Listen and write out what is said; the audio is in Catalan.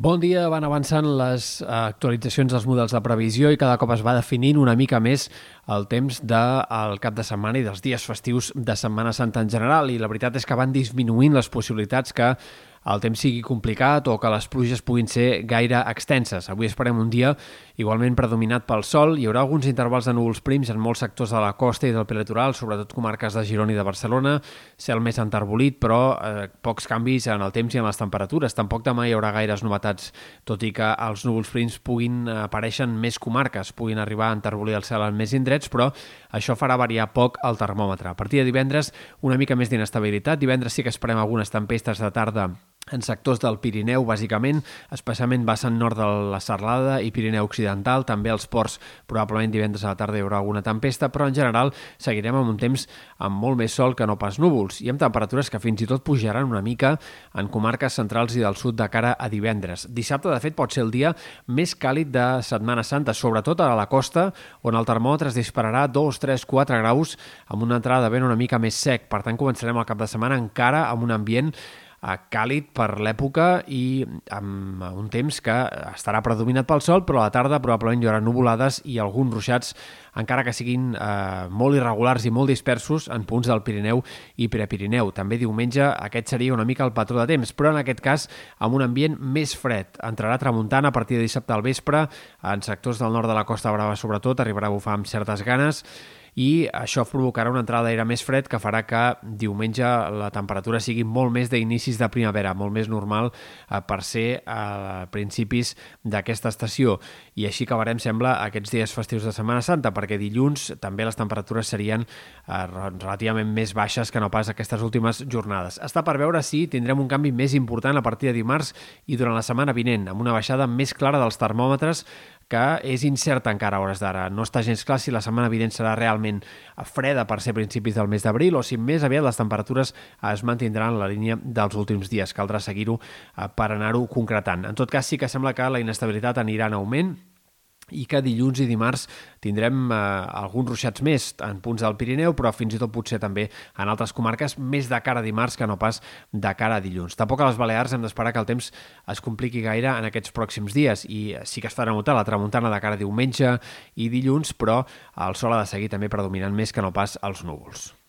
Bon dia, van avançant les eh, actualitzacions dels models de previsió i cada cop es va definint una mica més el temps del cap de setmana i dels dies festius de Setmana Santa en general i la veritat és que van disminuint les possibilitats que el temps sigui complicat o que les pluges puguin ser gaire extenses. Avui esperem un dia igualment predominat pel sol. Hi haurà alguns intervals de núvols prims en molts sectors de la costa i del prelitoral, sobretot comarques de Girona i de Barcelona, cel més enterbolit, però eh, pocs canvis en el temps i en les temperatures. Tampoc demà hi haurà gaires novetats, tot i que els núvols prims puguin aparèixer en més comarques, puguin arribar a enterbolir el cel en més indrets, però això farà variar poc el termòmetre. A partir de divendres, una mica més d'inestabilitat. Divendres sí que esperem algunes tempestes de tarda en sectors del Pirineu, bàsicament, especialment vessant nord de la Serlada i Pirineu Occidental, també als ports probablement divendres a la tarda hi haurà alguna tempesta, però en general seguirem amb un temps amb molt més sol que no pas núvols i amb temperatures que fins i tot pujaran una mica en comarques centrals i del sud de cara a divendres. Dissabte, de fet, pot ser el dia més càlid de Setmana Santa, sobretot a la costa, on el termòmetre es dispararà 2, 3, 4 graus amb una entrada de vent una mica més sec. Per tant, començarem el cap de setmana encara amb un ambient càlid per l'època i amb un temps que estarà predominat pel sol, però a la tarda probablement hi haurà nuvolades i alguns ruixats, encara que siguin eh, molt irregulars i molt dispersos en punts del Pirineu i Prepirineu. També diumenge aquest seria una mica el patró de temps, però en aquest cas amb un ambient més fred. Entrarà tramuntant a partir de dissabte al vespre, en sectors del nord de la Costa Brava sobretot, arribarà a bufar amb certes ganes, i això provocarà una entrada d'aire més fred que farà que diumenge la temperatura sigui molt més d'inicis de primavera, molt més normal eh, per ser a principis d'aquesta estació. I així acabarem, sembla, aquests dies festius de Setmana Santa, perquè dilluns també les temperatures serien eh, relativament més baixes que no pas aquestes últimes jornades. Està per veure si tindrem un canvi més important a partir de dimarts i durant la setmana vinent, amb una baixada més clara dels termòmetres que és incerta encara a hores d'ara. No està gens clar si la setmana vinent serà realment freda per ser principis del mes d'abril o si més aviat les temperatures es mantindran en la línia dels últims dies. Caldrà seguir-ho eh, per anar-ho concretant. En tot cas, sí que sembla que la inestabilitat anirà en augment i que dilluns i dimarts tindrem eh, alguns ruixats més en punts del Pirineu, però fins i tot potser també en altres comarques, més de cara a dimarts que no pas de cara a dilluns. Tampoc a les Balears hem d'esperar que el temps es compliqui gaire en aquests pròxims dies i sí que es farà notar la tramuntana de cara a diumenge i dilluns, però el sol ha de seguir també predominant més que no pas els núvols.